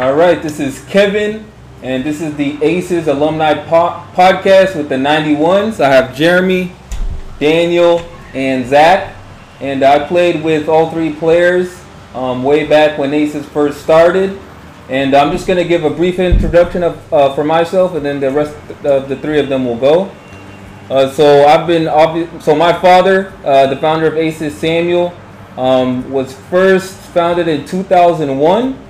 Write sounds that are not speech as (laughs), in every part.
All right, this is Kevin, and this is the Aces Alumni po- Podcast with the 91s. I have Jeremy, Daniel, and Zach, and I played with all three players um, way back when Aces first started. And I'm just going to give a brief introduction of, uh, for myself, and then the rest of the three of them will go. Uh, so I've been obvi- so my father, uh, the founder of Aces, Samuel, um, was first founded in 2001,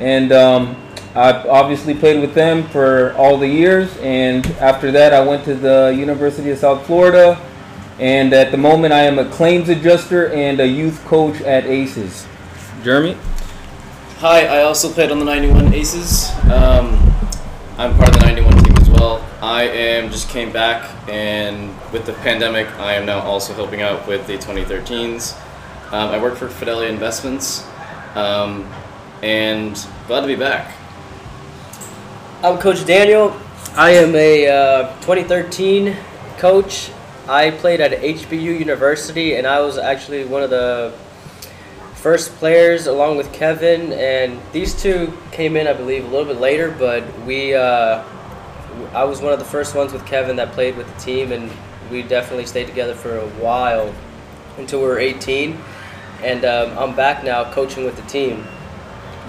and um, I obviously played with them for all the years. And after that, I went to the University of South Florida, and at the moment, I am a claims adjuster and a youth coach at Aces. Jeremy. Hi, I also played on the 91 Aces. Um, I'm part of the 91 team as well. I am just came back, and with the pandemic, I am now also helping out with the 2013s. Um, I work for Fidelity Investments, um, and glad to be back. I'm Coach Daniel. I am a uh, 2013 coach. I played at HBU University, and I was actually one of the first players along with Kevin. And these two came in, I believe, a little bit later, but we. Uh, I was one of the first ones with Kevin that played with the team, and we definitely stayed together for a while until we were 18. And um, I'm back now coaching with the team.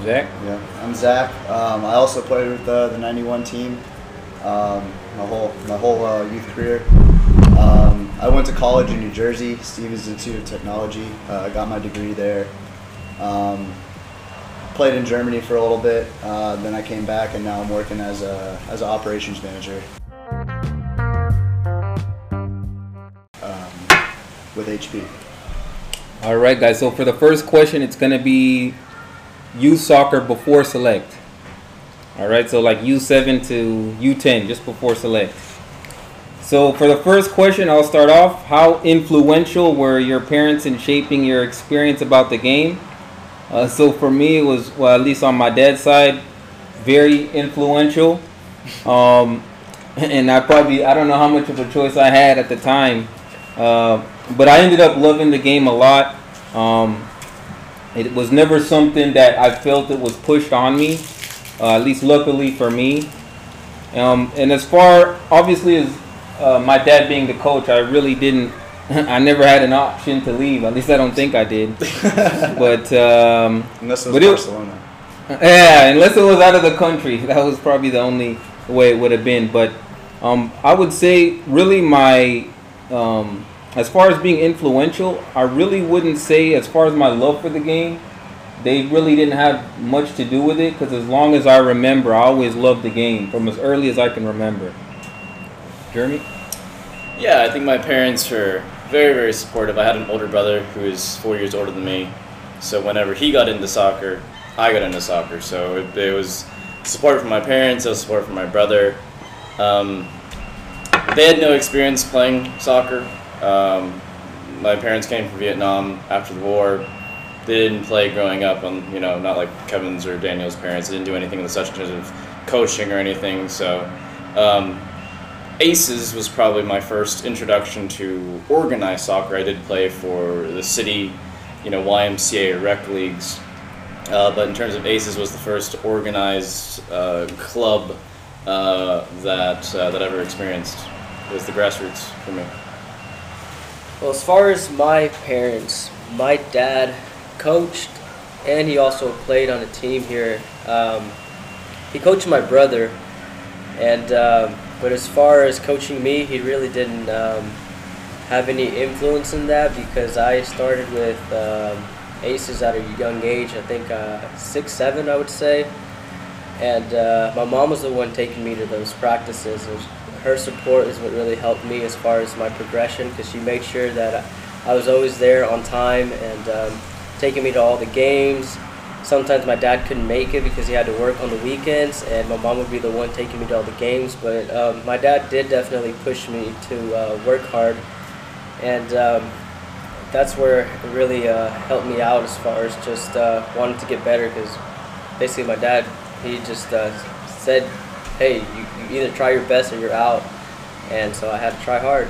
Zach. Yeah, I'm Zach. Um, I also played with uh, the '91 team um, my whole my whole uh, youth career. Um, I went to college in New Jersey, Stevens Institute of Technology. Uh, I got my degree there. Um, played in Germany for a little bit. Uh, then I came back, and now I'm working as a as an operations manager um, with HP. All right, guys. So for the first question, it's gonna be youth soccer before select. All right, so like U7 to U10, just before select. So for the first question, I'll start off. How influential were your parents in shaping your experience about the game? Uh, so for me, it was well, at least on my dad's side, very influential. Um, (laughs) and I probably I don't know how much of a choice I had at the time, uh, but I ended up loving the game a lot. Um, it was never something that I felt it was pushed on me, uh, at least luckily for me. Um, and as far, obviously, as uh, my dad being the coach, I really didn't, (laughs) I never had an option to leave. At least I don't think I did. (laughs) but, um, Unless it was But it- Barcelona. (laughs) yeah, unless it was out of the country, that was probably the only way it would have been. But um, I would say, really, my um, as far as being influential, I really wouldn't say as far as my love for the game. They really didn't have much to do with it because as long as I remember, I always loved the game from as early as I can remember. Jeremy. Yeah, I think my parents were very, very supportive. I had an older brother who is four years older than me, so whenever he got into soccer, I got into soccer. So it, it was support from my parents, it was support from my brother. Um, they had no experience playing soccer. Um, my parents came from Vietnam after the war. They didn't play growing up, on you know, not like Kevin's or Daniel's parents. They didn't do anything of such in terms of coaching or anything. So. Um, Aces was probably my first introduction to organized soccer. I did play for the city, you know, YMCA rec leagues, uh, but in terms of Aces was the first organized uh, club uh, that uh, that I ever experienced. It was the grassroots for me. Well, as far as my parents, my dad coached and he also played on a team here. Um, he coached my brother, and um, but as far as coaching me, he really didn't um, have any influence in that because I started with um, aces at a young age. I think uh, six, seven, I would say. And uh, my mom was the one taking me to those practices. Her support is what really helped me as far as my progression because she made sure that I, was always there on time and um, taking me to all the games. Sometimes my dad couldn't make it because he had to work on the weekends, and my mom would be the one taking me to all the games. But um, my dad did definitely push me to uh, work hard, and um, that's where it really uh, helped me out as far as just uh, wanting to get better. Because basically, my dad he just uh, said, "Hey, you, you either try your best or you're out," and so I had to try hard.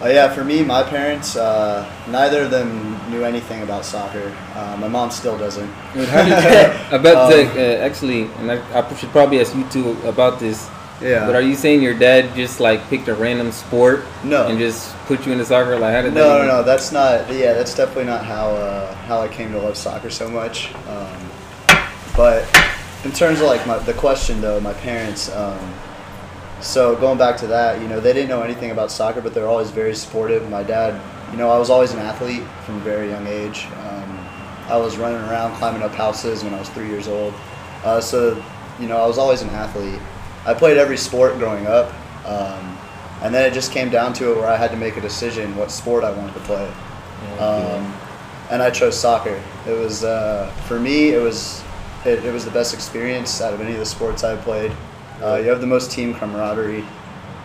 Oh yeah, for me, my parents, uh, neither of them knew anything about soccer. Uh, my mom still doesn't. (laughs) I bet Um, the, uh, actually, and I, I should probably ask you two about this. Yeah. But are you saying your dad just like picked a random sport No. and just put you into soccer? Like how did that? No, no, no. That's not. Yeah, that's definitely not how uh, how I came to love soccer so much. Um, but in terms of like my, the question though, my parents. Um, so going back to that, you know, they didn't know anything about soccer, but they're always very supportive. My dad, you know, I was always an athlete from a very young age. Um, I was running around climbing up houses when I was three years old. Uh, so, you know, I was always an athlete. I played every sport growing up. Um, and then it just came down to it where I had to make a decision what sport I wanted to play. Um, and I chose soccer. It was, uh, for me, it was, it, it was the best experience out of any of the sports I played. Uh, you have the most team camaraderie.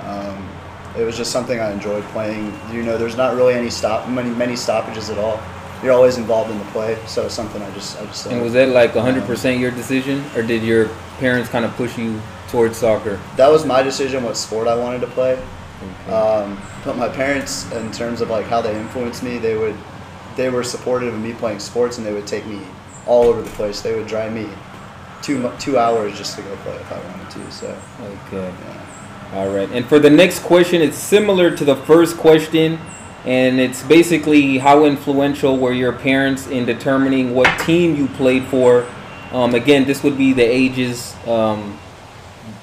Um, it was just something I enjoyed playing. You know, there's not really any stop, many, many stoppages at all. You're always involved in the play, so it's something I just, I just. And was that like 100% your decision, or did your parents kind of push you towards soccer? that was my decision what sport I wanted to play. Um, but my parents, in terms of like how they influenced me, they would, they were supportive of me playing sports, and they would take me all over the place. They would drive me two two hours just to go play if I wanted to. So Okay. yeah. All right. And for the next question, it's similar to the first question, and it's basically how influential were your parents in determining what team you played for? Um, again, this would be the ages um,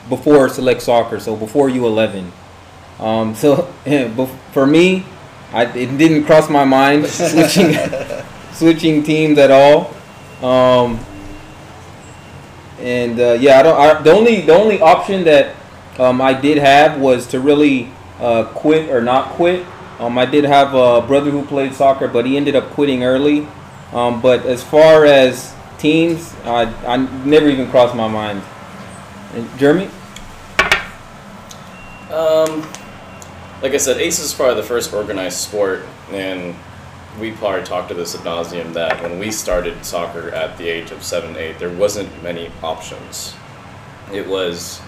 before select soccer, so before you 11. Um, so (laughs) for me, I, it didn't cross my mind (laughs) switching (laughs) switching teams at all. Um, and uh, yeah, I don't. I, the only the only option that um, I did have was to really uh, quit or not quit. Um, I did have a brother who played soccer, but he ended up quitting early. Um, but as far as teams, I, I never even crossed my mind. And Jeremy? Um, like I said, Ace is probably the first organized sport, and we probably talked to this ad nauseum that when we started soccer at the age of seven, eight, there wasn't many options. It was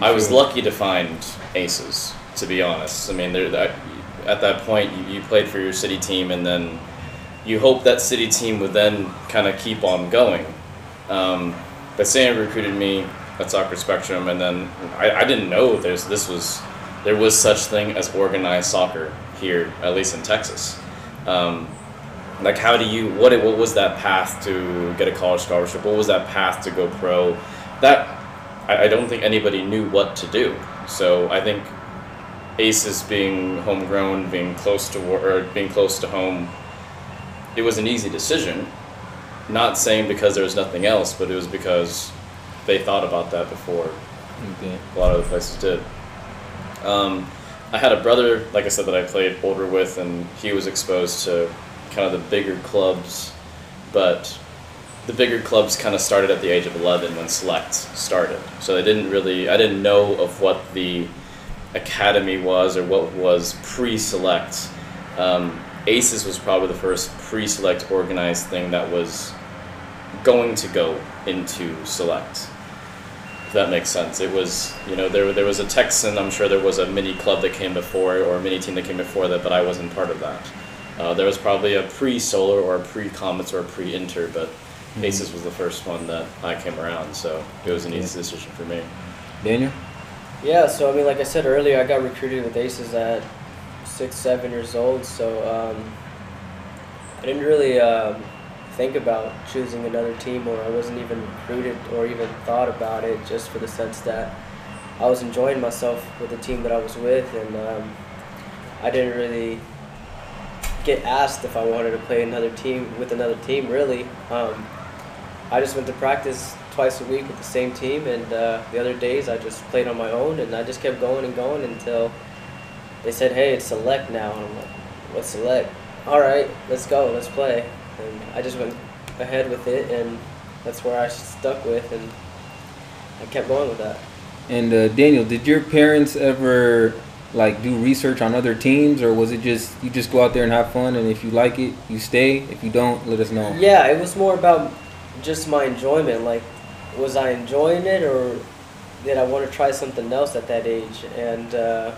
I was lucky to find aces, to be honest. I mean, there, that, at that point, you, you played for your city team, and then you hope that city team would then kind of keep on going. Um, but Sam recruited me at Soccer Spectrum, and then I, I didn't know there's this was there was such thing as organized soccer here, at least in Texas. Um, like, how do you what what was that path to get a college scholarship? What was that path to go pro? That I, I don't think anybody knew what to do. So I think Aces being homegrown, being close to war, or being close to home, it was an easy decision. Not saying because there was nothing else, but it was because they thought about that before Okay. a lot of other places did. Um, I had a brother, like I said, that I played older with, and he was exposed to kind of the bigger clubs, but the bigger clubs kind of started at the age of 11 when Select started. So I didn't really, I didn't know of what the academy was or what was pre-select. Um, Aces was probably the first pre-select organized thing that was going to go into select. If that makes sense. It was, you know, there there was a Texan. I'm sure there was a mini club that came before or a mini team that came before that, but I wasn't part of that. Uh, there was probably a pre-solar or a pre-comets or a pre-inter, but Aces was the first one that I came around, so it was an easy decision for me. Daniel? Yeah, so I mean, like I said earlier, I got recruited with Aces at six, seven years old. So um, I didn't really um, think about choosing another team, or I wasn't even recruited or even thought about it, just for the sense that I was enjoying myself with the team that I was with, and um, I didn't really get asked if I wanted to play another team with another team. Really, um, I just went to practice twice a week with the same team, and uh, the other days I just played on my own, and I just kept going and going until they said, "Hey, it's select now," and I'm like, "What's select?" All right, let's go, let's play, and I just went ahead with it, and that's where I stuck with, and I kept going with that. And uh, Daniel, did your parents ever like do research on other teams, or was it just you just go out there and have fun, and if you like it, you stay. If you don't, let us know. Yeah, it was more about just my enjoyment. Like, was I enjoying it, or did I want to try something else at that age? And uh,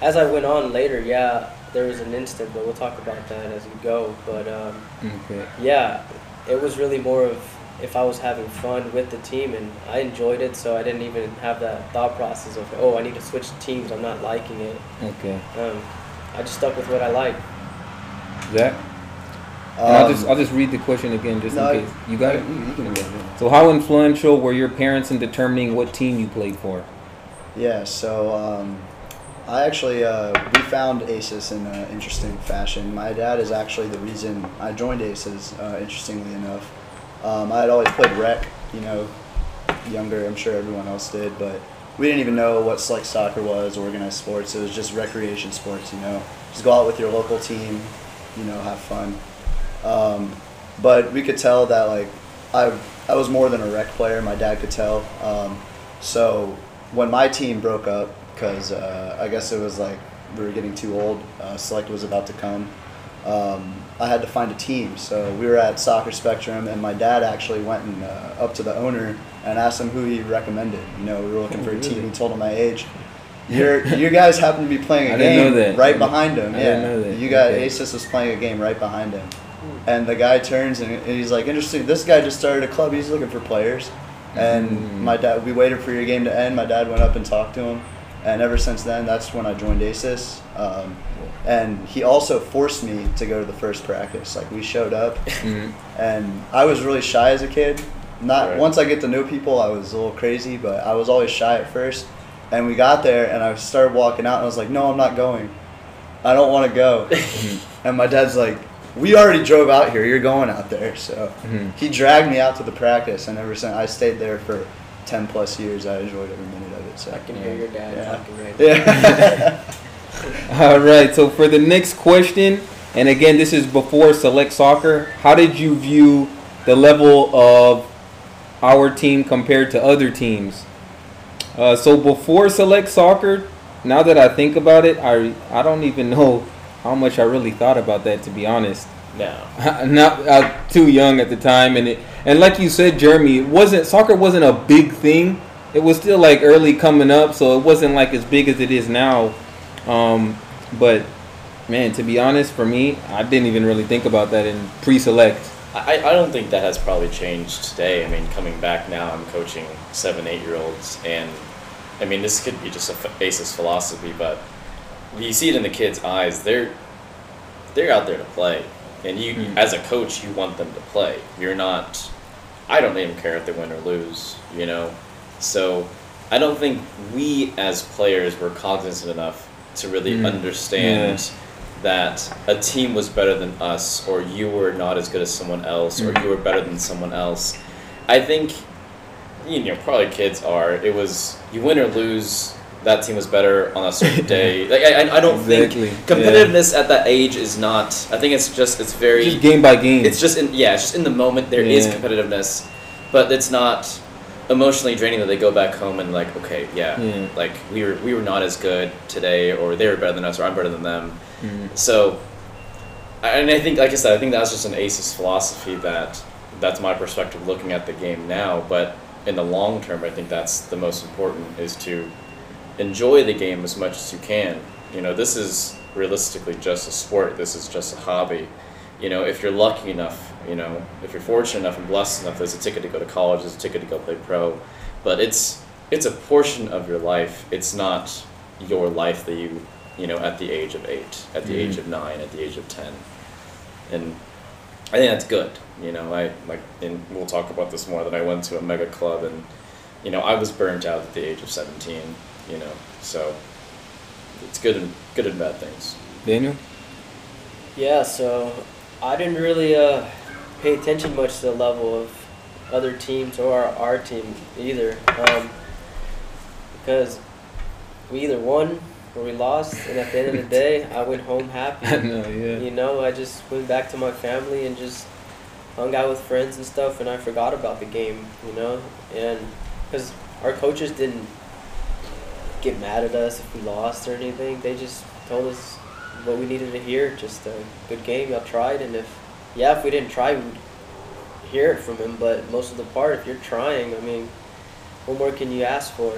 as I went on later, yeah, there was an instant, but we'll talk about that as we go. But um, Okay. yeah, it was really more of if I was having fun with the team and I enjoyed it, so I didn't even have that thought process of oh I need to switch teams. I'm not liking it. Okay. Um, I just stuck with what I like. Zach. And I'll Um, just I'll just read the question again just no, in case. You got it. You, you can read it. So how influential were your parents in determining what team you played for? Yeah, so um, I actually uh, we found ACES in an interesting fashion. My dad is actually the reason I joined ACES. Uh, interestingly enough, um, I had always played rec, you know, younger. I'm sure everyone else did, but we didn't even know what select soccer was, organized sports. It was just recreation sports, you know. Just go out with your local team, you know, have fun. Um, but we could tell that like I I was more than a rec player. My dad could tell. Um, so when my team broke up, because uh, I guess it was like we were getting too old. Uh, Select was about to come. Um, I had to find a team. So we were at Soccer Spectrum, and my dad actually went and uh, up to the owner and asked him who he recommended. You know, we were looking Oh, for a team. He told him my age. (laughs) Your you guys happen to be playing a I didn't know game that. right behind him. I yeah, didn't know that. you got Okay. Aces was playing a game right behind him, and the guy turns and he's like, "Interesting. This guy just started a club. He's looking for players." And Mm. my dad, we waited for your game to end. My dad went up and talked to him, and ever since then, that's when I joined Aces. Um, and he also forced me to go to the first practice. Like we showed up, Mm. and I was really shy as a kid. Not Right. once I get to know people, I was a little crazy, but I was always shy at first. And we got there, and I started walking out, and I was like, "No, I'm not going. I don't want to go." and my dad's like, "We already drove out here. You're going out there." So Mhm. he dragged me out to the practice, and ever since I stayed there for ten plus years, I enjoyed every minute. So I can hear your dad Yeah. talking right now. Yeah. (laughs) All right. So for the next question, and again, this is before select soccer. How did you view the level of our team compared to other teams? Uh, so before select soccer, now that I think about it, I I don't even know how much I really thought about that to be honest. No. (laughs) not uh, too young at the time, and it, and like you said, Jeremy, it wasn't soccer wasn't a big thing. It was still like early coming up, so it wasn't like as big as it is now. Um, but man, to be honest, for me, I didn't even really think about that in pre-select. I, I don't think that has probably changed today. I mean, coming back now, I'm coaching seven, eight year olds, and I mean, this could be just a f- basis philosophy, but you see it in the kids' eyes. They're they're out there to play, and you, Mhm. as a coach, you want them to play. You're not. I don't even care if they win or lose. You know, so I don't think we as players were cognizant enough to really Mm. understand that a team was better than us, or you were not as good as someone else, or Mm. you were better than someone else. I think, you know, probably kids are. It was you win or lose. That team was better on a certain day. (laughs) Like I, I- don't Exactly, think competitiveness at that age is not. I think it's just it's very. Just game by game. It's just in yeah, it's just in the moment there is Yeah. competitiveness, but it's not emotionally draining that they go back home and like okay yeah, Yeah. like we were we were not as good today or they were better than us or I'm better than them. Mm. So, and I think like I said, I think that's just an ACES philosophy that that's my perspective looking at the game now. But in the long term, I think that's the most important is to enjoy the game as much as you can. You know, this is realistically just a sport. This is just a hobby. You know, if you're lucky enough, you know, if you're fortunate enough and blessed enough, there's a ticket to go to college, there's a ticket to go play pro, but it's it's a portion of your life. It's not your life that you you know at the age of eight, at the Mhm. age of nine, at the age of ten, and I think that's good. You know, I like, and we'll talk about this more. That I went to a mega club, and you know, I was burnt out at the age of seventeen. You know, so it's good and good and bad things. Daniel. Yeah, so I didn't really uh, pay attention much to the level of other teams or our, our team either, um, because we either won or we lost, and at the end of the day, I went home happy. (laughs) I know, yeah. You know, I just went back to my family and just hung out with friends and stuff, and I forgot about the game. You know, and because our coaches didn't get mad at us if we lost or anything, they just told us what we needed to hear. Just a good game, y'all tried, and if yeah, if we didn't try, we'd hear it from him. But most of the part, if you're trying, I mean, what more can you ask for?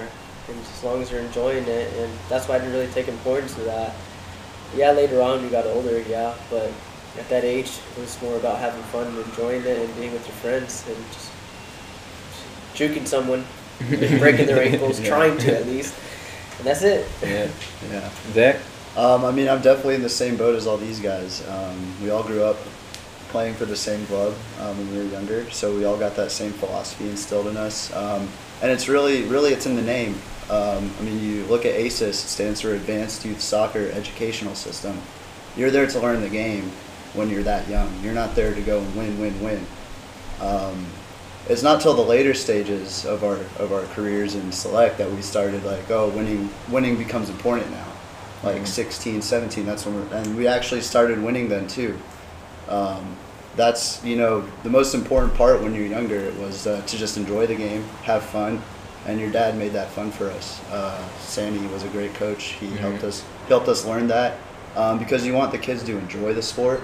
And as long as you're enjoying it, and that's why I didn't really take importance to that. yeah, later on we got older, yeah, but at that age it was more about having fun and enjoying it and being with your friends and just juking someone, breaking their (laughs) ankles, Yeah. trying to at least, and that's it. Yeah. (laughs) Yeah. Zach? Um, I mean, I'm definitely in the same boat as all these guys. Um, we all grew up playing for the same club um, when we were younger, so we all got that same philosophy instilled in us. Um, and it's really, really, it's in the name. Um, I mean, you look at Aces, it stands for Advanced Youth Soccer Educational System. You're there to learn the game when you're that young. You're not there to go and win, win, win. Um, it's not till the later stages of our of our careers in select that we started like, oh, winning winning becomes important now like Mhm. 16 17 that's when we're and we actually started winning then too um, that's you know the most important part when you're younger it was uh, to just enjoy the game have fun and your dad made that fun for us uh, sandy was a great coach he Mhm. helped us helped us learn that um, because you want the kids to enjoy the sport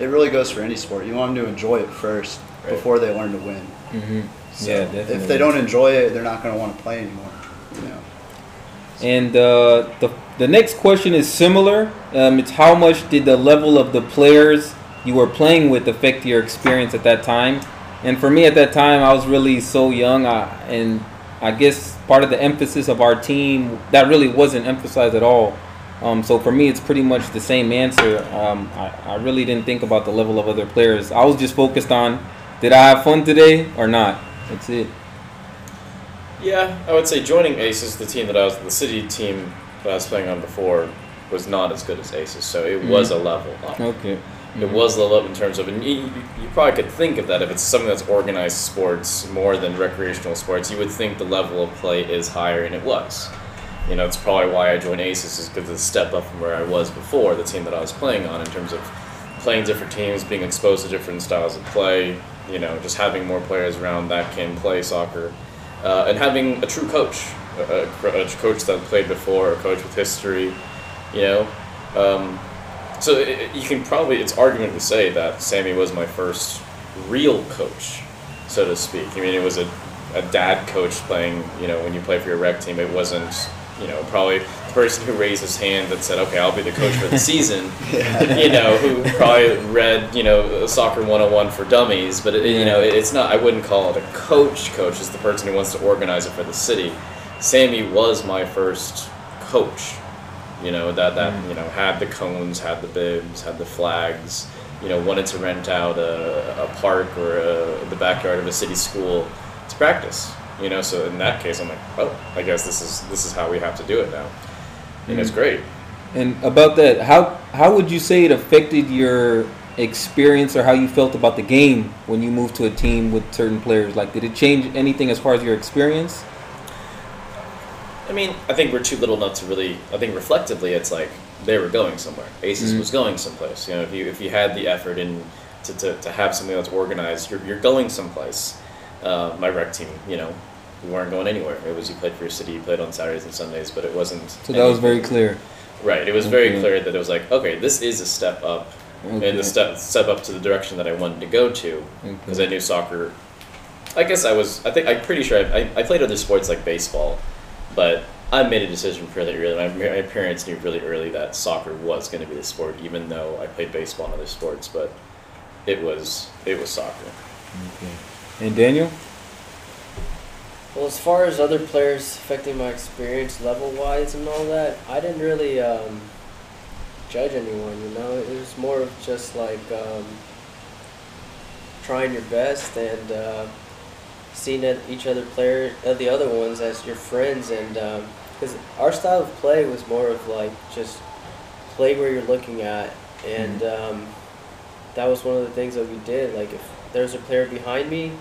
it really goes for any sport you want them to enjoy it first Right. before they learn to win Mm-hmm. so yeah, definitely. if they don't enjoy it they're not going to want to play anymore you know And uh, the the next question is similar. Um, it's how much did the level of the players you were playing with affect your experience at that time? And for me at that time, I was really so young, I, and I guess part of the emphasis of our team that really wasn't emphasized at all. Um, so for me, it's pretty much the same answer. Um, I, I really didn't think about the level of other players. I was just focused on, did I have fun today or not? That's it. Yeah, I would say joining Aces, the team that I was, the city team that I was playing on before, was not as good as Aces. So it was a level up. Okay. It was a level up in terms of, and you, you you probably could think of that if it's something that's organized sports more than recreational sports. You would think the level of play is higher, and it was. You know, it's probably why I joined Aces is because it's a step up from where I was before, the team that I was playing on, in terms of playing different teams, being exposed to different styles of play. You know, just having more players around that can play soccer, uh, and having a true coach, a, a, coach that played before, a coach with history. You know. Um, so it, you can probably it's argument to say that Sammy was my first real coach, so to speak. I mean, it was a, a dad coach playing. You know, when you play for your rec team, it wasn't. You know, probably the person who raised his hand that said, "Okay, I'll be the coach for the (laughs) season." you know, who probably read you know Soccer 101 for Dummies, but it, you know, it, it's not. I wouldn't call it a coach. Coach is the person who wants to organize it for the city. Sammy was my first coach you know that that you know had the cones had the bibs had the flags you know wanted to rent out a, a park or a, the backyard of a city school to practice you know so in that case i'm like oh i guess this is this is how we have to do it now and it's Mhm. great And about that, how how would you say it affected your experience or how you felt about the game when you moved to a team with certain players? Like, did it change anything as far as your experience? I mean i think we're too little not to really i think reflectively it's like they were going somewhere aces Mhm. was going someplace you know if you if you had the effort in to, to, to have something that's organized you're, you're going someplace uh, my rec team you know we weren't going anywhere it was you played for your city you played on saturdays and sundays but it wasn't So that was very clear. right it was very clear that it was like okay this is a step up Okay. and the step step up to the direction that i wanted to go to because I knew soccer. I guess I was. I think I'm pretty sure I, I, I played other sports like baseball, but I made a decision fairly early. My, my parents knew really early that soccer was going to be the sport, even though I played baseball and other sports. But it was it was soccer. Okay. And Daniel? Well, as far as other players affecting my experience level wise and all that, I didn't really um, judge anyone, you know? It was more of just like um, trying your best and uh, seeing each other player, uh, the other ones as your friends. And because our style of play was more of like just play where you're looking at. And um, that was one of the things that we did. Like if there's a player behind me,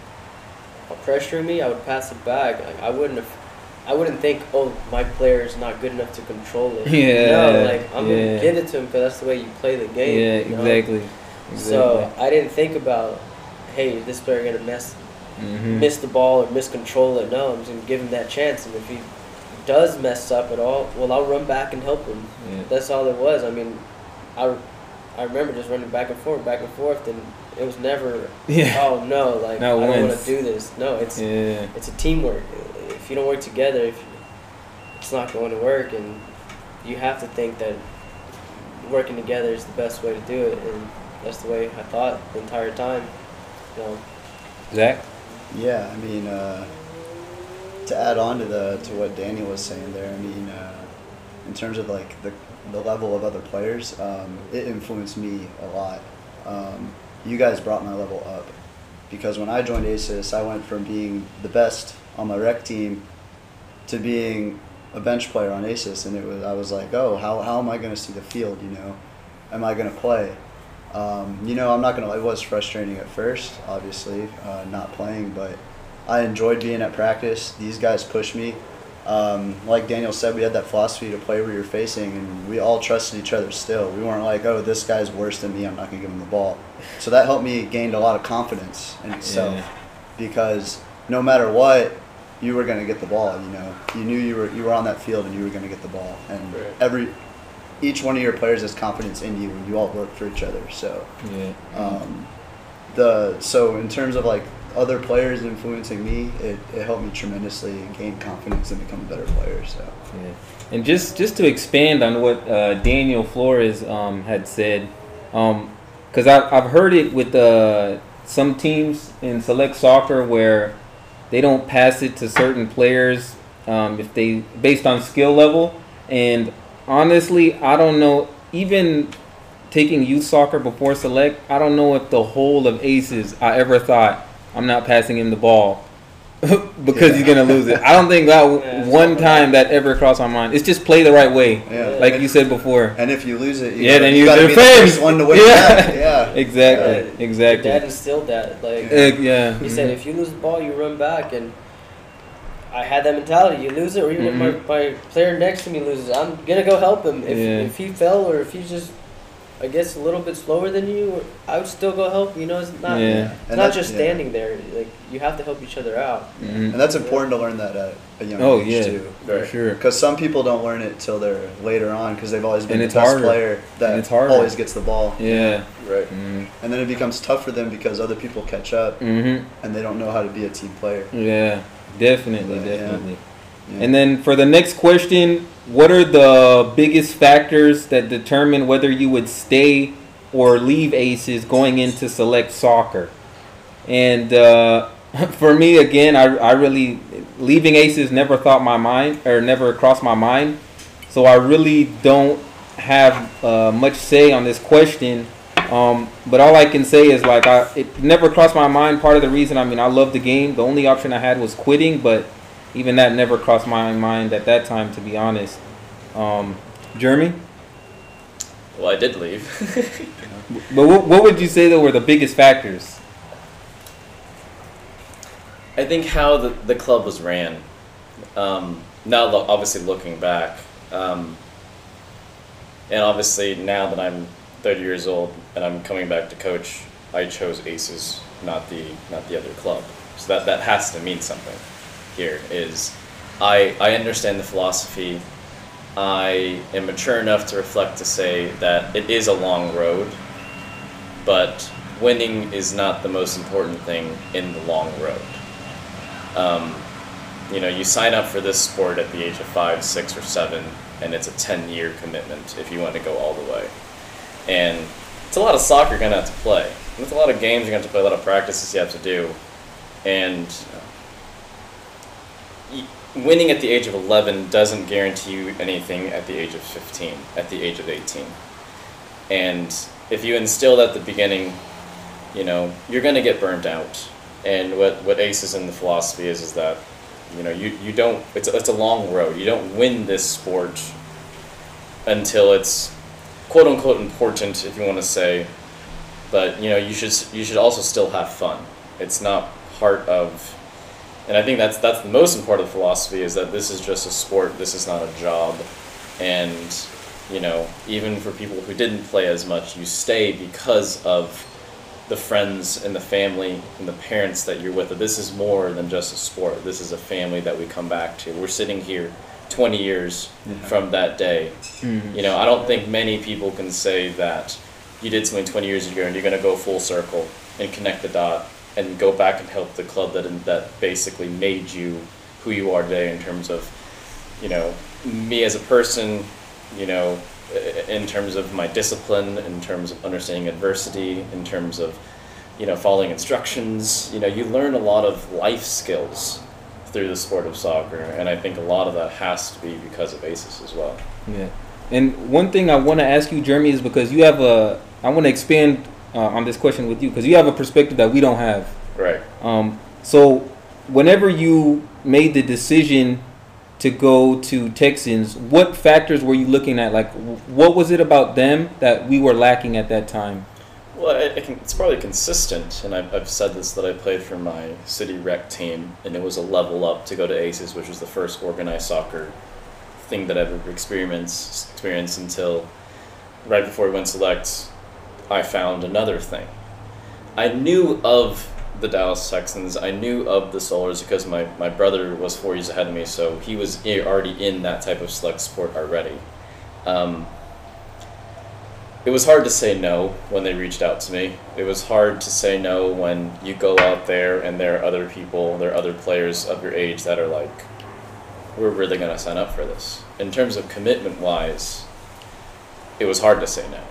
pressuring me, I would pass it back. Like, I wouldn't have, I wouldn't think, oh, my player is not good enough to control it. Yeah, No, like I'm yeah. gonna give it to him because that's the way you play the game. yeah, you know? exactly. So I didn't think about, hey, this player gonna mess, hmm miss the ball or miscontrol it. No, I'm just gonna give him that chance, and if he does mess up at all, well, I'll run back and help him. Yeah. That's all it was. I mean, I, I remember just running back and forth, back and forth, and it was never, Yeah. oh no, like Not I don't want to do this. No, it's Yeah. it's a teamwork. If you don't work together, if it's not going to work, and you have to think that working together is the best way to do it, and that's the way I thought the entire time. You know, Zach? Yeah, I mean, uh, to add on to the to what Daniel was saying there, I mean, uh, in terms of like the the level of other players, um, it influenced me a lot. Um, you guys brought my level up because when I joined ACES, I went from being the best on my rec team to being a bench player on ACES, and it was I was like, oh, how how am I going to see the field? You know, am I going to play? Um, you know, I'm not gonna. It was frustrating at first, obviously, uh, not playing, but I enjoyed being at practice. These guys pushed me. Um, like Daniel said, we had that philosophy to play where you're facing, and we all trusted each other. Still, we weren't like, "Oh, this guy's worse than me. I'm not gonna give him the ball." So that helped me gain a lot of confidence in itself, Yeah. because no matter what, you were gonna get the ball. You know, you knew you were you were on that field and you were gonna get the ball, and Right. every each one of your players has confidence in you, and you all work for each other. So. Yeah. Um, the so in terms of like other players influencing me, it, it helped me tremendously and gain confidence and become a better player. So Yeah. And just just to expand on what uh, Daniel Flores um, had said, because I've I've heard it with uh, some teams in select soccer where they don't pass it to certain players um, if they based on skill level. And honestly, I don't know. Even taking youth soccer before select, I don't know if the whole of Aces I ever thought I'm not passing him the ball (laughs) because he's gonna lose it. I don't think that Yeah, one time that ever crossed my mind. It's just play the right way, yeah, like you said before. And if you lose it, you Yeah, gotta, then you you gotta be the first one to win Yeah. it back. (laughs) Yeah, Exactly, Uh, Dad instilled that. Like yeah. he said, if you lose the ball, you run back, and I had that mentality. You lose it, or even Mhm. if my, my player next to me loses, I'm gonna go help him. If Yeah. if he fell or if he's just, I guess, a little bit slower than you, I would still go help. You know, it's not. Yeah. It's And not that- just yeah. standing there. Like you have to help each other out. Mhm. and that's important to learn that at a young Oh age yeah, too. for Right. sure. Because some people don't learn it till they're later on because they've always been And the it's best harder. player that And it's harder. always gets the ball. Yeah. Right. Mhm. And then it becomes tough for them because other people catch up Mhm. and they don't know how to be a team player. Yeah. Definitely, But, definitely. Yeah. And then for the next question, what are the biggest factors that determine whether you would stay or leave Aces going into select soccer? And uh, (laughs) for me, again, I, I really leaving Aces never thought my mind or never crossed my mind. So I really don't have uh, much say on this question. Um, but all I can say is like I, it never crossed my mind. Part of the reason, I mean, I love the game. The only option I had was quitting, but even that never crossed my mind at that time, to be honest. Um, Jeremy, Well, I did leave. (laughs) but what, what would you say though were the biggest factors? I think how the, the club was ran. Um, now, lo- obviously, looking back, um, and obviously now that I'm 30 years old and I'm coming back to coach, I chose Aces, not the not the other club. So that that has to mean something. Here is, I I understand the philosophy. I am mature enough to reflect to say that it is a long road, but winning is not the most important thing in the long road. Um, you know, you sign up for this sport at the age of five, six, or seven, and it's a 10 year commitment if you want to go all the way. And it's a lot of soccer you're going to have to play. And it's a lot of games you're going to have to play, a lot of practices you have to do. And uh, winning at the age of 11 doesn't guarantee you anything at the age of 15, at the age of 18. And if you instill that at the beginning, you know, you're going to get burnt out. And what, what ACES in the philosophy is, is that, you know, you, you don't, it's it's a long road. You don't win this sport until it's quote unquote important, if you want to say. But, you know, you should, you should also still have fun. It's not part of, and I think that's, that's the most important philosophy is that this is just a sport, this is not a job. And, you know, even for people who didn't play as much, you stay because of the friends and the family and the parents that you're with. This is more than just a sport. This is a family that we come back to. We're sitting here 20 years from that day. Mm-hmm. You know, I don't think many people can say that you did something 20 years ago and you're going to go full circle and connect the dot and go back and help the club that that basically made you who you are today in terms of, you know, me as a person, you know, in terms of my discipline, in terms of understanding adversity, in terms of you know following instructions. You know, you learn a lot of life skills through the sport of soccer, and I think a lot of that has to be because of ACES as well. Yeah. And one thing I want to ask you, Jeremy, is because you have a. I want to expand uh, on this question with you because you have a perspective that we don't have. Right. Um, so, whenever you made the decision to go to Texans, what factors were you looking at? Like, what was it about them that we were lacking at that time? Well, I, I it's probably consistent, and I've, I've said this that I played for my city rec team, and it was a level up to go to ACES, which was the first organized soccer thing that I've ever experienced, experienced until right before we went select, I found another thing. I knew of the Dallas Texans, I knew of the Solars because my, my brother was four years ahead of me, so he was already in that type of select sport already. Um, it was hard to say no when they reached out to me. It was hard to say no when you go out there and there are other people, there are other players of your age that are like, we're really going to sign up for this. In terms of commitment wise, it was hard to say no.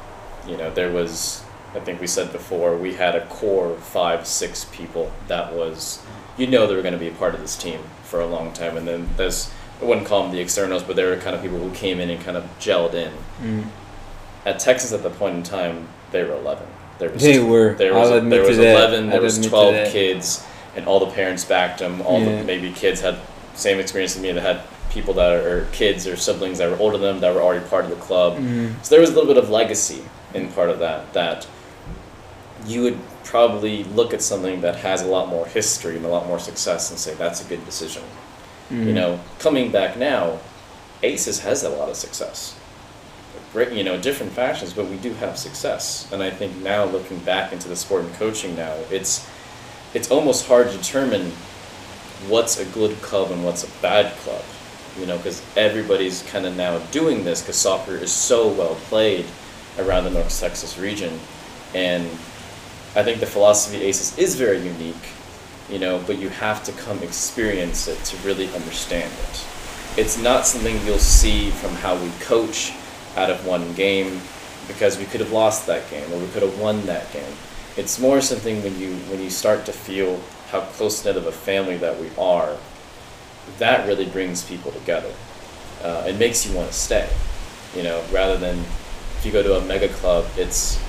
You know, there was, I think we said before, we had a core of five, six people that was, you know, they were going to be a part of this team for a long time. And then there's, I wouldn't call them the externals, but they were kind of people who came in and kind of gelled in Mm. At Texans at the point in time, they were 11. There was They were. There I'll was, admit there to was that. 11. There I'll was 12 kids, and all the parents backed them. All Yeah. the maybe kids had same experience as me. That had people that are kids or siblings that were older than them that were already part of the club. Mm. So there was a little bit of legacy in part of that. That you would probably look at something that has a lot more history and a lot more success and say that's a good decision. Mm. You know, coming back now, Aces has a lot of success. You know, different fashions, but we do have success. And I think now, looking back into the sport and coaching now, it's it's almost hard to determine what's a good club and what's a bad club. You know, because everybody's kind of now doing this because soccer is so well played around the North Texas region, and I think the philosophy Aces is very unique you know, but you have to come experience it to really understand it. It's not something you'll see from how we coach out of one game because we could have lost that game or we could have won that game. It's more something when you when you start to feel how close knit of a family that we are. That really brings people together. Uh, it makes you want to stay. You know, rather than if you go to a mega club, it's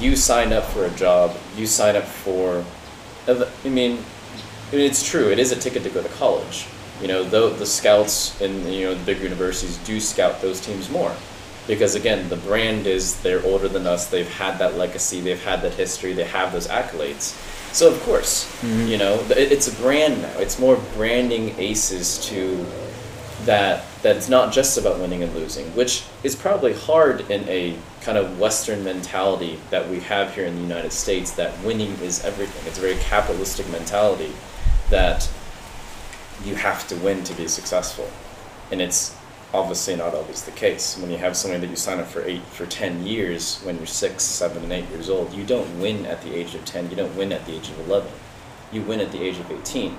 you sign up for a job, you sign up for I mean, it's true. It is a ticket to go to college. You know, though the scouts in you know the big universities do scout those teams more, because again, the brand is they're older than us. They've had that legacy. They've had that history. They have those accolades. So of course, mm-hmm. you know, it's a brand now. It's more branding aces to that that it's not just about winning and losing, which is probably hard in a kind of Western mentality that we have here in the United States. That winning is everything. It's a very capitalistic mentality that you have to win to be successful, and it's obviously not always the case. When you have somebody that you sign up for eight for ten years when you're six, seven, and eight years old, you don't win at the age of ten. You don't win at the age of eleven. You win at the age of eighteen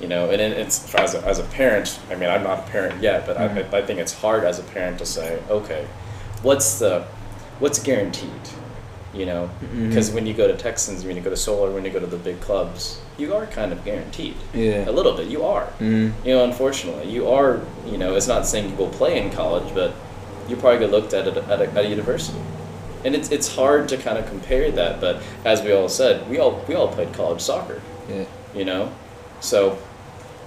you know and it- it's as a, as a parent i mean i'm not a parent yet but I, mm-hmm. I think it's hard as a parent to say okay what's the what's guaranteed you know because when you go to texans when you go to solar when you go to the big clubs you are kind of guaranteed Yeah. a little bit you are Mm. you know unfortunately you are you know it's not saying you will play in college but you probably get looked at at a, at a, at a university and it's, it's hard to kind of compare that but as we all said we all we all played college soccer Yeah. you know so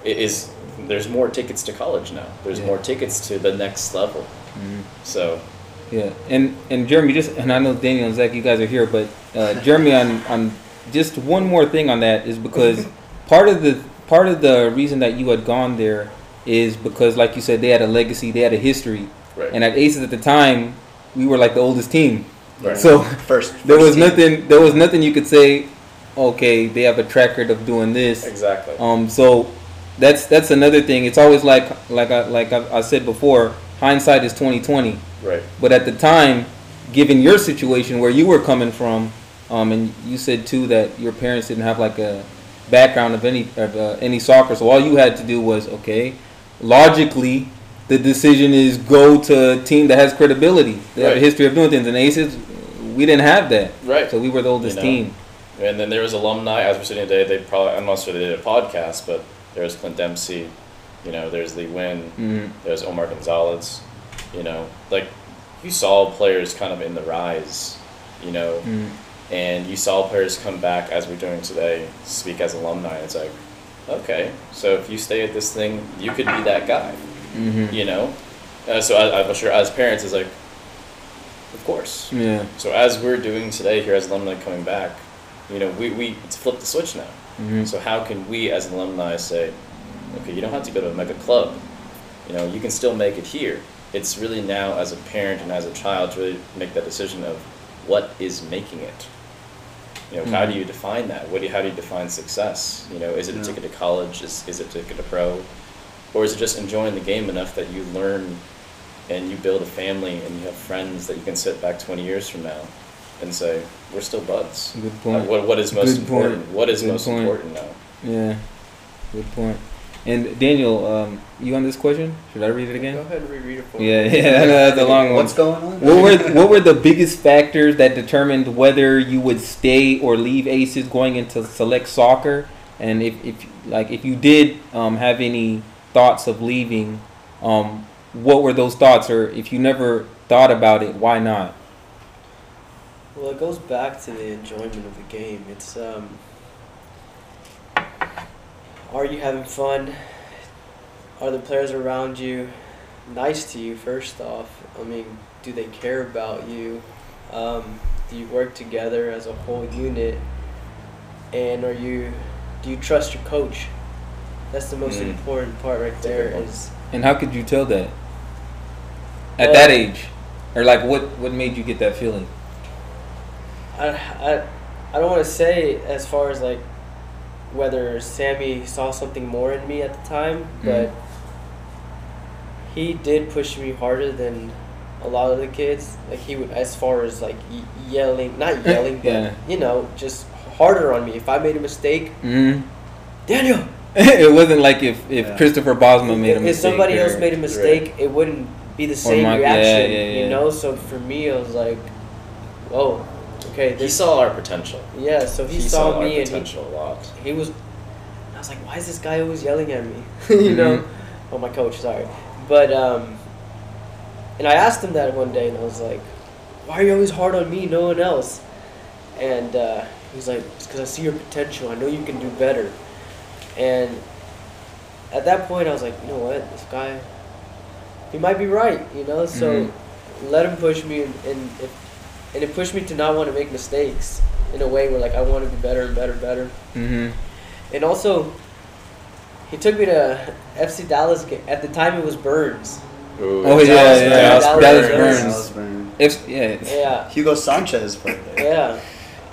it is there's more tickets to college now there's Yeah. more tickets to the next level Mm. so Yeah, and and Jeremy, just and I know Daniel and Zach, you guys are here, but uh, (laughs) Jeremy, on on just one more thing on that is because part of the part of the reason that you had gone there is because, like you said, they had a legacy, they had a history, right and at Aces at the time, we were like the oldest team, Right. so First, (laughs) there was team. nothing there was nothing you could say, okay, they have a track record of doing this, exactly um, so that's that's another thing. It's always like like I like I, I said before, hindsight is twenty twenty. right But at the time, given your situation where you were coming from, um, and you said too that your parents didn't have like a background of any of uh, any soccer, so all you had to do was okay, logically, the decision is go to a team that has credibility. They have a history of doing things. And Aces, we didn't have that. Right. So we were the oldest know. team. And then there was alumni, as we're sitting today, they probably, I'm not sure they did a podcast, but there was Clint Dempsey, you know, there's Lee Wynn, Mhm. there's Omar Gonzalez, you know, like you saw players kind of in the rise, you know, Mhm. and you saw players come back as we're doing today, speak as alumni. It's like, okay, so if you stay at this thing, you could be that guy, Mhm. you know? Uh, so I, I'm sure as parents, it's like, of course. Yeah. So as we're doing today here as alumni coming back, you know, we, we it's flipped the switch now. Mhm. So how can we as alumni say, okay, you don't have to go to a mega club. You know, you can still make it here. It's really now as a parent and as a child to really make that decision of what is making it. You know, how do mm-hmm. you define that? What do you, how do you define success? You know, is it a ticket to college? Is, is it a ticket to pro? Or is it just enjoying the game enough that you learn and you build a family and you have friends that you can sit back 20 years from now and say, we're still buds. Good point. What, what is most Good point. important? What is Good most point. important now? Yeah. Good point. And Daniel, um, you on this question? Should I read it again? Go ahead and reread it for Yeah, me. yeah, (laughs) know that's a long one. What's going on? What were what were the biggest factors that determined whether you would stay or leave Aces going into select soccer? And if, if like if you did um, have any thoughts of leaving, um, what were those thoughts? Or if you never thought about it, why not? Well, it goes back to the enjoyment of the game. It's um, are you having fun? Are the players around you nice to you? First off, I mean, do they care about you? Um, do you work together as a whole unit? And are you, do you trust your coach? That's the most Mm. important part right a there. good one. Is And how could you tell that at Well- that age, or like what what made you get that feeling? I, I, I don't want to say as far as like whether Sammy saw something more in me at the time, but he did push me harder than a lot of the kids. Like he would, as far as like yelling, not yelling, but Yeah. you know, just harder on me. If I made a mistake, hmm Daniel. (laughs) it wasn't like if, if Yeah. Christopher Bosma made a if mistake. If somebody else made a mistake, it wouldn't be the same Mark- yeah, reaction. yeah, yeah. You know, so for me, I was like, whoa, okay, He saw our potential. yeah, so he, He saw, our me and he potential a lot. he was I was like, why is this guy always yelling at me? (laughs) you know? Mhm. Oh my coach, sorry. But um and I asked him that one day and I was like, Why are you always hard on me, no one else? And uh, he's like, It's because I see your potential. I know you can do better. And at that point I was like, you know what, this guy he might be right, you know, so Mhm. let him push me and, and if and it pushed me to not want to make mistakes in a way where like I want to be better and better and better. Mhm. And also, he took me to FC Dallas. ga- At the time, it was Burns. Ooh, Oh, yeah, Dallas yeah, Burns. Dallas Dallas Burns. Burns. Dallas Burns. If yeah, Yeah, Hugo Sanchez played there. yeah.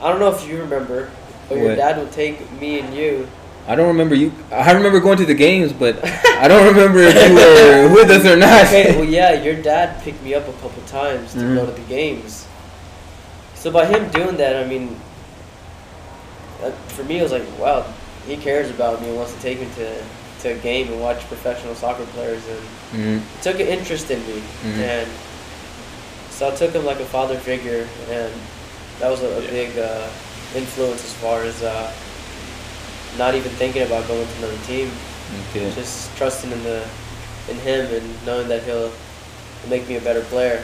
I don't know if you remember, but your dad would take me and you. I don't remember you. I remember going to the games, but I don't remember if you were (laughs) with us or not. Okay, well, yeah, your dad picked me up a couple times to Mhm. go to the games. So by him doing that, I mean, uh, for me, it was like, wow, he cares about me and wants to take me to to a game and watch professional soccer players and. Mhm. took an interest in me, Mhm. and so I took him like a father figure, and that was a, a Yeah. big uh, influence as far as uh, not even thinking about going to another team, Okay. just trusting in the in him and knowing that he'll make me a better player.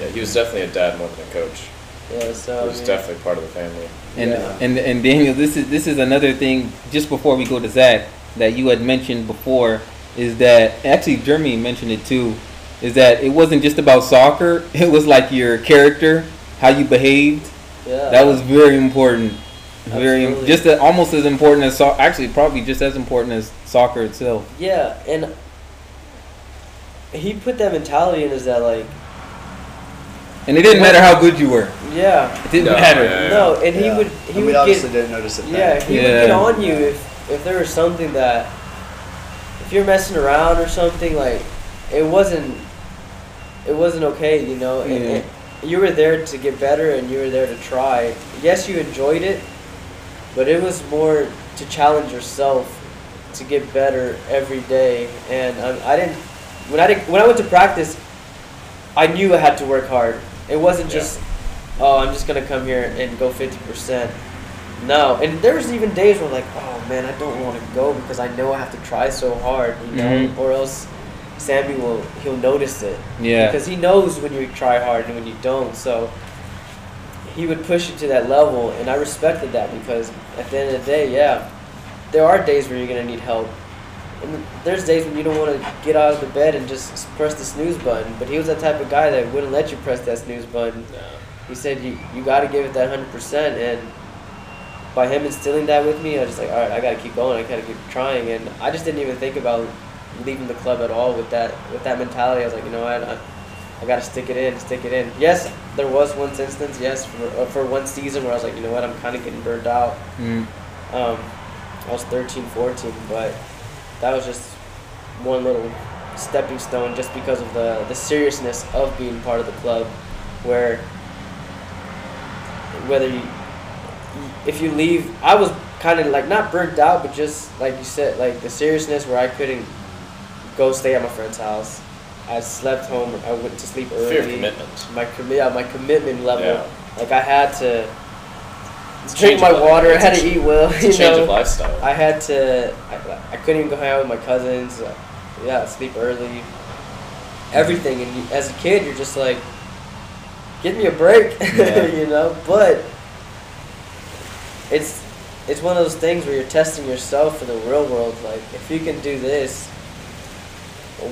Yeah, he was definitely a dad more than a coach. Yeah, so He I was definitely part of the family. And Yeah. and and Daniel, this is this is another thing. Just before we go to Zach, that you had mentioned before is that actually Jeremy mentioned it too. Is that it wasn't just about soccer. (laughs) It was like your character, how you behaved. yeah, That was very important. Very just a, almost as important as so- actually probably just as important as soccer itself. yeah, and he put that mentality in us that like And it didn't matter how good you were. yeah It didn't No, matter. yeah. no, and he Yeah. would he And we would obviously get didn't notice it. Yeah, then. he would get Yeah. on you if if there was something that if you're messing around or something like it wasn't it wasn't okay, you know. And, Yeah. and you were there to get better and you were there to try. Yes, you enjoyed it, but it was more to challenge yourself to get better every day. And I, I didn't when I did, when I went to practice, I knew I had to work hard. It wasn't Yeah. just, oh, I'm just gonna come here and go fifty percent. No, and there was even days where like, oh man, I don't want to go because I know I have to try so hard, you know, Mhm. or else Sammy will he'll notice it Yeah. because he knows when you try hard and when you don't. So he would push you to that level, and I respected that because at the end of the day, yeah, there are days where you're gonna need help, and there's days when you don't want to get out of the bed and just press the snooze button. But he was that type of guy that wouldn't let you press that snooze button. Yeah. He said you you got to give it that hundred percent, and by him instilling that with me, I was just like, all right, I got to keep going. I got to keep trying, and I just didn't even think about leaving the club at all with that with that mentality. I was like, you know what, I, I got to stick it in, stick it in. Yes, there was one instance, yes, for uh, for one season where I was like, you know what, I'm kind of getting burned out. Mm. Um, I was 13, 14, but that was just one little stepping stone just because of the, the seriousness of being part of the club where whether you if you leave I was kind of like not burnt out but just like you said like the seriousness where I couldn't go stay at my friend's house I slept home I went to sleep early Fear of commitment. my commi- yeah, my commitment level Yeah. like I had to drink my water I had to eat well you change know of (laughs) lifestyle. I had to. I, I couldn't even go hang out with my cousins. Uh, yeah, sleep early. Everything, and as a kid, you're just like, give me a break, (laughs) Yeah. you know. But it's it's one of those things where you're testing yourself for the real world. Like, if you can do this,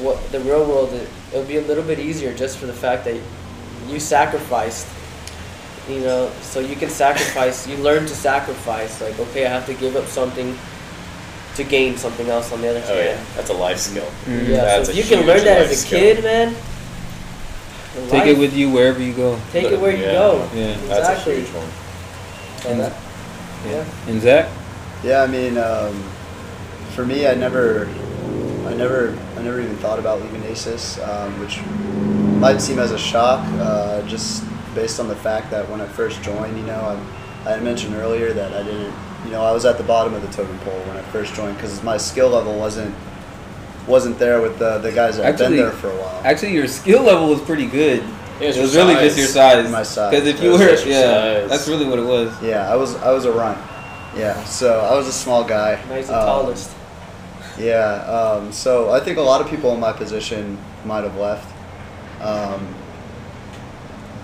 what the real world, it, it'll be a little bit easier just for the fact that you sacrificed you know so you can sacrifice you learn to sacrifice like okay i have to give up something to gain something else on the other Oh yeah, that's a life skill. Mm. yeah That's so if you can learn that as a skill. kid man Take it with you wherever you go. take it where you go Yeah. That's a exactly huge one. So that- yeah And Zach? Yeah, I mean, um, for me, I never, I never, I never even thought about leaving Aces, um, which might seem as a shock, uh, just based on the fact that when I first joined, you know, I, I had mentioned earlier that I didn't, you know, I was at the bottom of the totem pole when I first joined because my skill level wasn't, wasn't there with the, the guys that had been there for a while. Actually, your skill level was pretty good. It was It was really size. just your size. My size. Because if It you were, yeah, size. that's really what it was. yeah, I was, I was a runt. Yeah, so I was a small guy. now he's the Um, tallest Yeah, um, so I think a lot of people in my position might have left, um,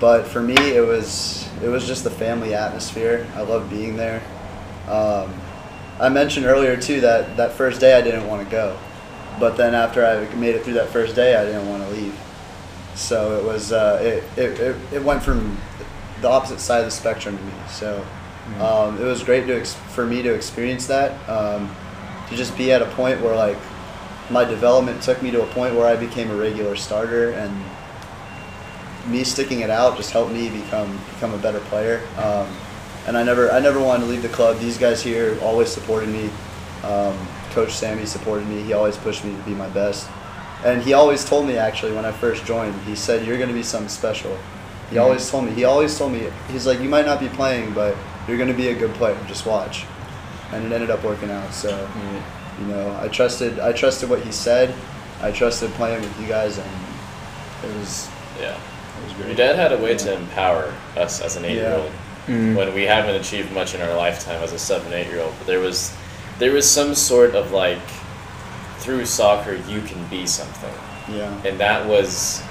but for me, it was it was just the family atmosphere. I loved being there. Um, I mentioned earlier too that that first day I didn't want to go, but then after I made it through that first day, I didn't want to leave. So it was uh, it, it, it, it went from the opposite side of the spectrum to me. So um, it was great to ex- for me to experience that. Um, to just be at a point where like my development took me to a point where I became a regular starter and me sticking it out just helped me become become a better player. Um, and I never I never wanted to leave the club. These guys here always supported me. Um, Coach Sammy supported me. He always pushed me to be my best. And he always told me actually when I first joined, he said you're going to be something special. He Mhm. always told me. He always told me he's like you might not be playing, but you're going to be a good player. Just watch. And it ended up working out. So Yeah. you know, I trusted I trusted what he said. I trusted playing with you guys, and it was Yeah. It was Your dad had a way to empower us as an eight-year-old Mm. when we haven't achieved much in our lifetime as a seven, eight-year-old. But there was, there was some sort of like, through soccer you can be something, Yeah, and that was.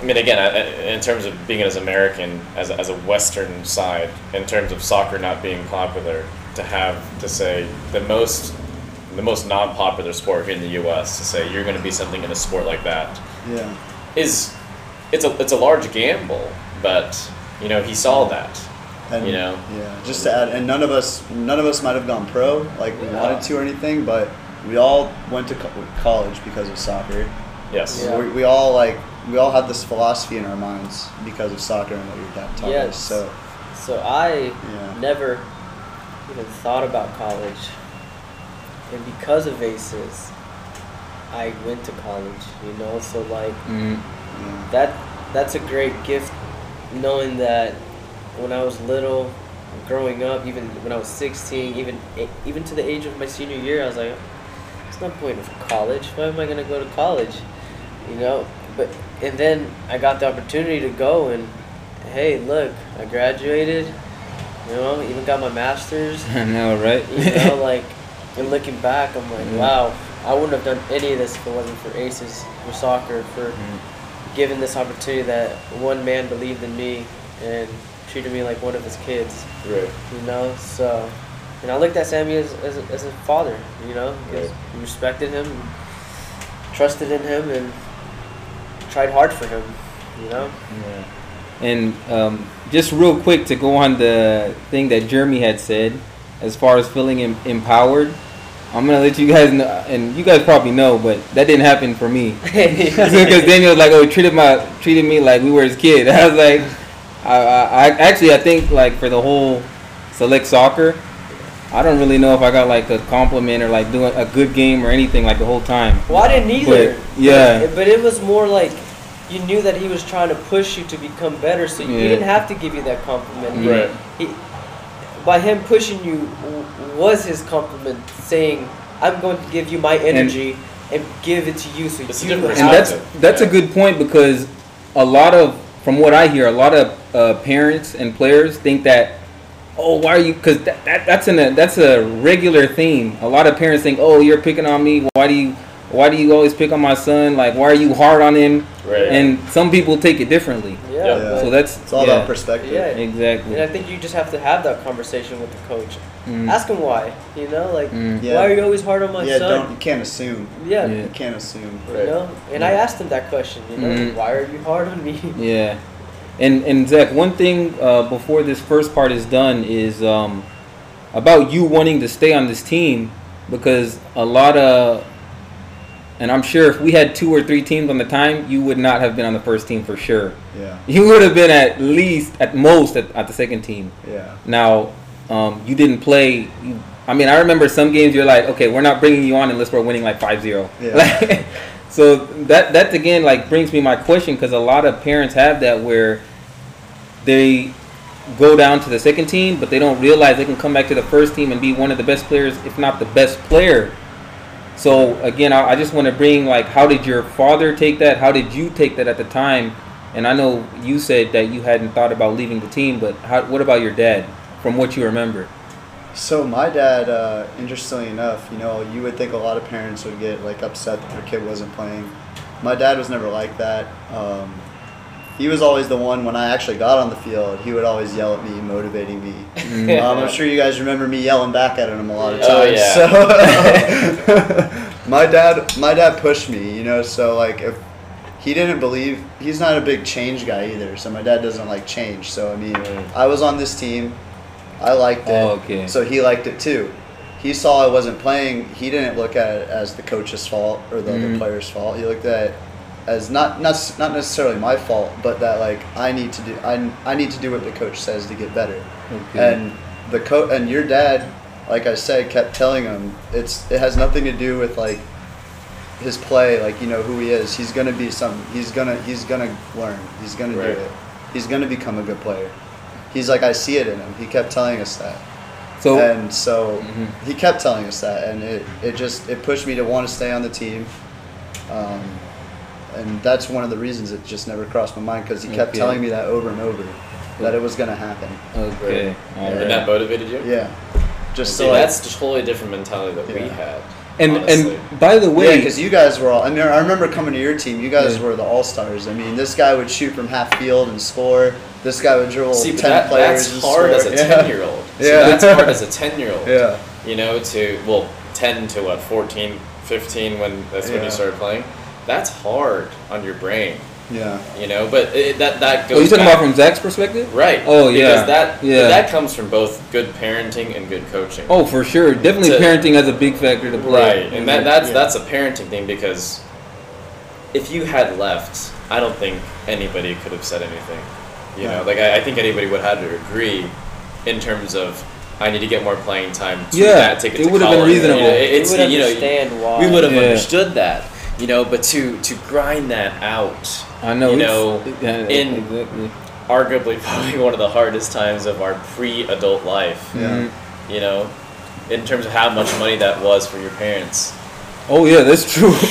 I mean, again, I- I- in terms of being as American, as a, as a Western side, in terms of soccer not being popular, to have to say the most, the most non-popular sport here in the U.S. to say you're going to be something in a sport like that yeah, is it's a it's a large gamble, but you know he saw that. and You know? yeah. Just to add, and none of us none of us might have gone pro like we Yeah. wanted to or anything, but we all went to co- college because of soccer. Yes. Yeah. We, we all like we all had this philosophy in our minds because of soccer and what your dad taught Yes. us. So so i yeah, never even thought about college and because of aces i went to college you know so like Mm. That that's a great gift knowing that when I was little growing up even when I was 16 even even to the age of my senior year I was like "It's no point in college. Why am I gonna go to college? You know, but and then I got the opportunity to go and hey, look, I graduated. You know, even got my master's. (laughs) I know, right? You know, (laughs) like, and looking back, I'm like, Yeah. wow, I wouldn't have done any of this if it wasn't for Aces, for soccer, for Mm. Giving this opportunity that one man believed in me and treated me like one of his kids. Right. You know, so, and I looked at Sammy as, as, a, as a father. You know, Right. respected him, trusted in him, and tried hard for him. You know. Yeah. And um, just real quick to go on the thing that Jeremy had said, as far as feeling em- empowered, I'm gonna let you guys know, and you guys probably know, but that didn't happen for me. (laughs) Because Daniel was like, "Oh, he treated my treated me like we were his kid." (laughs) I was like, I, I, I actually I think like for the whole select soccer, I don't really know if I got like a compliment or like doing a good game or anything like the whole time. Well, I didn't either. But, yeah. But, but it was more like you knew that he was trying to push you to become better, so you Yeah. didn't have to give you that compliment. Right. He, by him pushing you was his compliment, saying, "I'm going to give you my energy and, give it to you, so It's you different and have that's to." that's a good point because a lot of from what I hear, a lot of uh, parents and players think that oh why are you because that, that that's in a that's a regular theme. A lot of parents think oh you're picking on me. Why do you why do you always pick on my son? Like why are you hard on him? Right. And some people take it differently. Yeah. Yeah. So that's It's all yeah, about perspective. Yeah. exactly. and I think you just have to have that conversation with the coach. Mm. Ask him why. You know, like Mm. Yeah. why are you always hard on my son? yeah, son? don't you can't assume. Yeah. Yeah. You can't assume. Right. You know, and I asked him that question. You know, Mhm. why are you hard on me? (laughs) Yeah, and and Zach, one thing uh, before this first part is done is um, about you wanting to stay on this team because a lot of, and I'm sure if we had two or three teams on the time, you would not have been on the first team for sure. Yeah. You would have been at least, at most, at, at the second team. Yeah. Now, um, you didn't play. You, I mean, I remember some games you're like, okay, we're not bringing you on unless we're winning like 5-0. Yeah. (laughs) Like, so that that again like brings me my question because a lot of parents have that where they go down to the second team, but they don't realize they can come back to the first team and be one of the best players, if not the best player. So again, I, I just want to bring like, how did your father take that? How did you take that at the time? And I know you said that you hadn't thought about leaving the team, but how, what about your dad? From what you remember, So my dad, uh, interestingly enough, you know, you would think a lot of parents would get like upset that their kid wasn't playing. My dad was never like that. Um, he was always the one when I actually got on the field. He would always yell at me, motivating me. Mm. Um, I'm sure you guys remember me yelling back at him a lot of times. Oh, times. yeah. So (laughs) my dad, my dad pushed me. You know, so like if he didn't believe, he's not a big change guy either. So my dad doesn't like change. So I mean, Mm. I was on this team. I liked it. Oh, okay. So he liked it too. He saw I wasn't playing. He didn't look at it as the coach's fault or the Mhm. other player's fault. He looked at it as not not not necessarily my fault, but that like I need to do I, I need to do what the coach says to get better. Okay. And the co- and your dad, like I said, kept telling him it's it has nothing to do with like his play, like you know who he is. He's gonna be some. He's gonna he's gonna learn. He's gonna Right. do it. He's gonna become a good player. He's like I see it in him. He kept telling us that so and so Mhm. he kept telling us that, and it, it just it pushed me to want to stay on the team. Um, and that's one of the reasons it just never crossed my mind because he kept Okay. telling me that over and over that it was gonna happen. okay, all And that motivated you? Yeah, just See, so like, that's a totally different mentality that we had. and honestly. and by the yeah, way, because you guys were all. I mean, I remember coming to your team. You guys Yeah. were the all stars. I mean, this guy would shoot from half field and score. This guy would dribble See, ten that, players. that's and hard score. as a Yeah. ten-year-old. (laughs) See, Yeah. that's hard as a ten-year-old. Yeah, You know, to well, ten to what, 14, 15 when that's when you started playing. That's hard on your brain. yeah, You know, but it, that that goes. oh, you talking about from Zach's perspective? right? Oh, yeah. Because that Yeah. that comes from both good parenting and good coaching. Oh, for sure. Definitely To- parenting has a big factor to play. Right, and that, that's Yeah. that's a parenting thing because if you had left, I don't think anybody could have said anything. You know, like I, I think anybody would have to agree in terms of I need to get more playing time. To Yeah, that ticket it to would have been college. reasonable. You know, it- it's we would you know understand why. we would have Yeah. understood that. You know, but to to grind that out, I know. You know, yeah, uh, in- exactly. arguably (laughs) probably one of the hardest times of our pre-adult life. yeah. You know, in terms of how much money that was for your parents. Oh yeah, that's true. (laughs)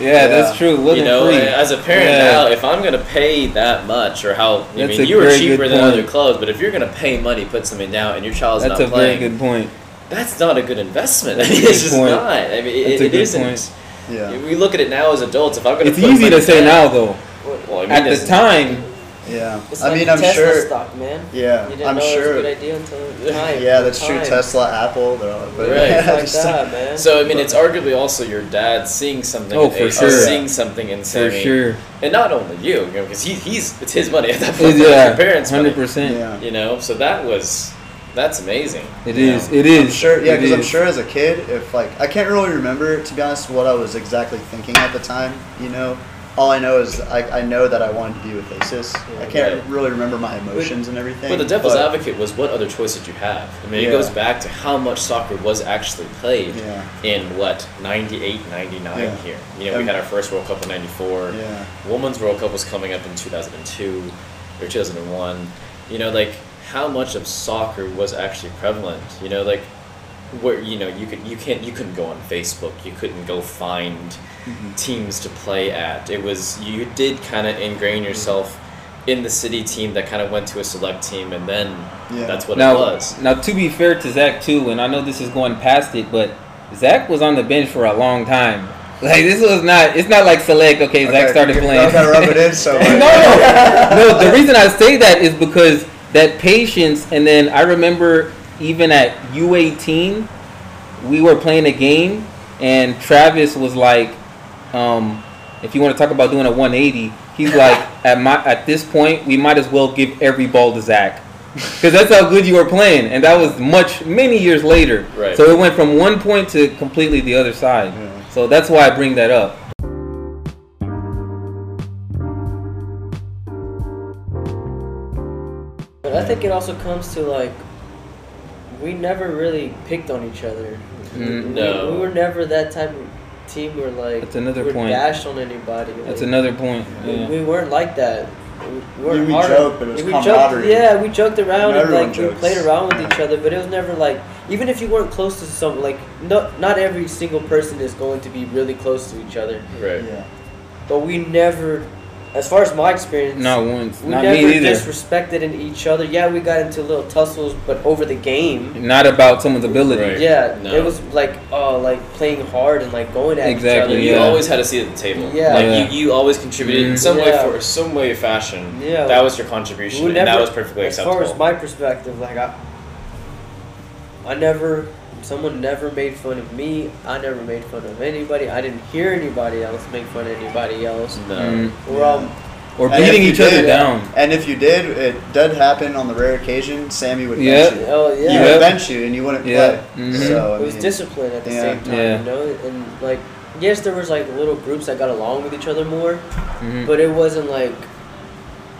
yeah, Yeah. that's true. It wasn't you know, free. as a parent Yeah. now, if I'm gonna pay that much, or how I That's mean, you were cheaper good than other point. clubs, but if you're gonna pay money, put something down, and your child's that's not a playing, very good point. that's not a good investment. (laughs) That's mean, it's just point. not. I mean, it, That's a it good isn't. point. Yeah. We look at it now as adults. If I'm gonna, It's put easy to say down- now though. Well, I mean, At the time, Yeah. It's I like mean, the I'm Tesla sure. stock, man. Yeah, You didn't I'm know it sure. was a good idea until (laughs) time. Yeah, that's true. Tesla, Apple, they're all. But Right. (laughs) yeah, like just- that, man. So I mean, it's arguably also your dad seeing something, Oh, in for Ace, sure. seeing something in for sure. and not only you, you know, because he, he's it's his money at that (laughs) point. it's Yeah, your parents' hundred percent. Yeah. You know, so that was that's amazing. It you is. know? It is. I'm sure, yeah, because I'm sure as a kid, if like I can't really remember to be honest what I was exactly thinking at the time. You know, all I know is I, I know that I wanted to be with Aces. I can't Right. really remember my emotions and everything. But the devil's but- advocate was what other choice did you have? I mean, it goes back to how much soccer was actually played Yeah. in what 98, 99 Yeah. here. You know, we had our first World Cup in '94. Yeah. Women's World Cup was coming up in 2002 or 2001. You know, like how much of soccer was actually prevalent? You know, like where you know you could you can't you couldn't go on Facebook. You couldn't go find Mm-hmm. teams to play at. It was you did kind of ingrain yourself in the city team that kind of went to a select team, and then Yeah. that's what now, it was. now to be fair to Zach too, and I know this is going past it, but Zach was on the bench for a long time. (laughs) Like this was not. It's not like select. Okay, Zach Okay, started you playing. gotta rub it in, (laughs) so, no, no, no. The reason I say that is because that patience, and then I remember even at U18, we were playing a game, and Travis was like, um, "If you want to talk about doing a 180, he's like, (laughs) at my at this point, we might as well give every ball to Zach." Because that's how good you were playing, and that was much many years later. Right. So it went from one point to completely the other side. Yeah. So that's why I bring that up. Think it also comes to like we never really picked on each other. Mm, We- no. we, were never that type of team where like That's another we're point. bashed on anybody. That's another point. we, Yeah. we weren't like that. We, we weren't We joked, but it was we camaraderie. Joked, yeah, we joked around and Everyone like we played around with each other, but it was never like even if you weren't close to some like no, not every single person is going to be really close to each other. Right. Yeah. But we never, as far as my experience, Not once. we Not never me either. disrespected in each other. Yeah, we got into little tussles, but over the game. Not about someone's ability. Right. Yeah, No. it was like oh, like playing hard and like going at Exactly, each You other. Yeah. always had a seat at the table. Yeah. Like Yeah. you, you always contributed in Mhm. some way for some way or fashion. Yeah. That was your contribution, We and that was perfectly acceptable. as far as my perspective, like I, I never, someone never made fun of me. I never made fun of anybody. I didn't hear anybody else make fun of anybody else. no. Mm. We're all Or beating if you each other down. And if you did, it did happen on the rare occasion. Sammy would Yeah. bench you. oh yeah. Yeah. would bench you, and you wouldn't Yeah. play. Mhm. So I It was mean, discipline at the yeah. same time, Yeah. you know, and like yes, there was like little groups that got along with each other more, Mhm. but it wasn't like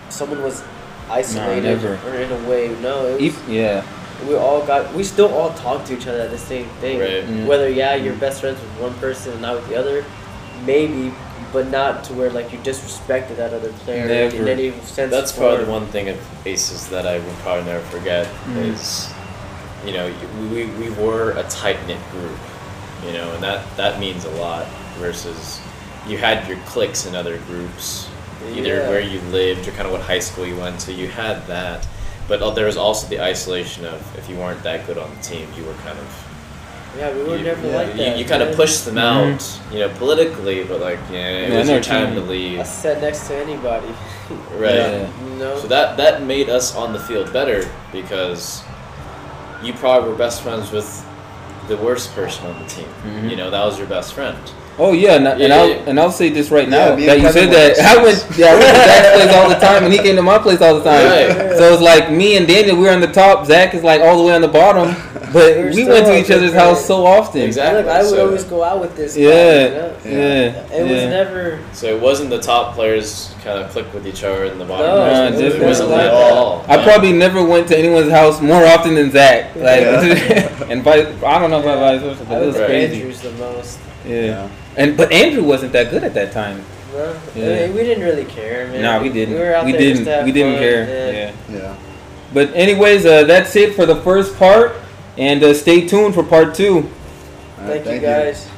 someone was isolated never. or in a way. No, it was, E- yeah. We all got we still all talk to each other at the same thing. Right. Yeah. Whether yeah, you're best friends with one person and not with the other, maybe, but not to where like you disrespected that other player in- in any sense. That's or- probably the one thing of Aces that I will probably never forget Mhm. is, you know, we, we were a tight knit group, you know, and that that means a lot. Versus, you had your cliques in other groups, either Yeah. where you lived or kind of what high school you went to. You had that, but uh, there was also the isolation of if you weren't that good on the team, you were kind of Yeah, we were you, never yeah, like you, that. you kind of pushed them Mhm. out, you know, politically, but like yeah, it Yeah, was know your time to leave, I sat next to anybody. right? Yeah. You know. So that that made us on the field better because you probably were best friends with the worst person on the team. Mhm. You know, that was your best friend. Oh yeah, and, and Yeah, I'll yeah. and I'll say this right now me that you said were that (laughs) I went yeah I went to Zach's (laughs) place all the time and he came to my place all the time. Right. So it's like me and Daniel we were on the top, Zach is like all the way on the bottom, (laughs) but We're we went to each other's terms. house so often. Exactly. Look, I would so- always go out with this. guy, Yeah, you know? yeah, Yeah. It was never. So it wasn't the top players kind of click with each other in the bottom No, players. it it wasn't wasn't like at all. I Yeah. probably never went to anyone's house more often than Zach. Like, Yeah. and vice, I don't know about vice versa, I but it was was Right. crazy. Andrews the most. Yeah. Yeah. and but Andrew wasn't that good at that time. No, Yeah. I mean, we didn't really care, man. Nah, we didn't. We were out we there didn't. to We didn't care. yeah. Yeah. Yeah. But anyways, uh, that's it for the first part, and uh, stay tuned for part two. All right, Thank, you guys.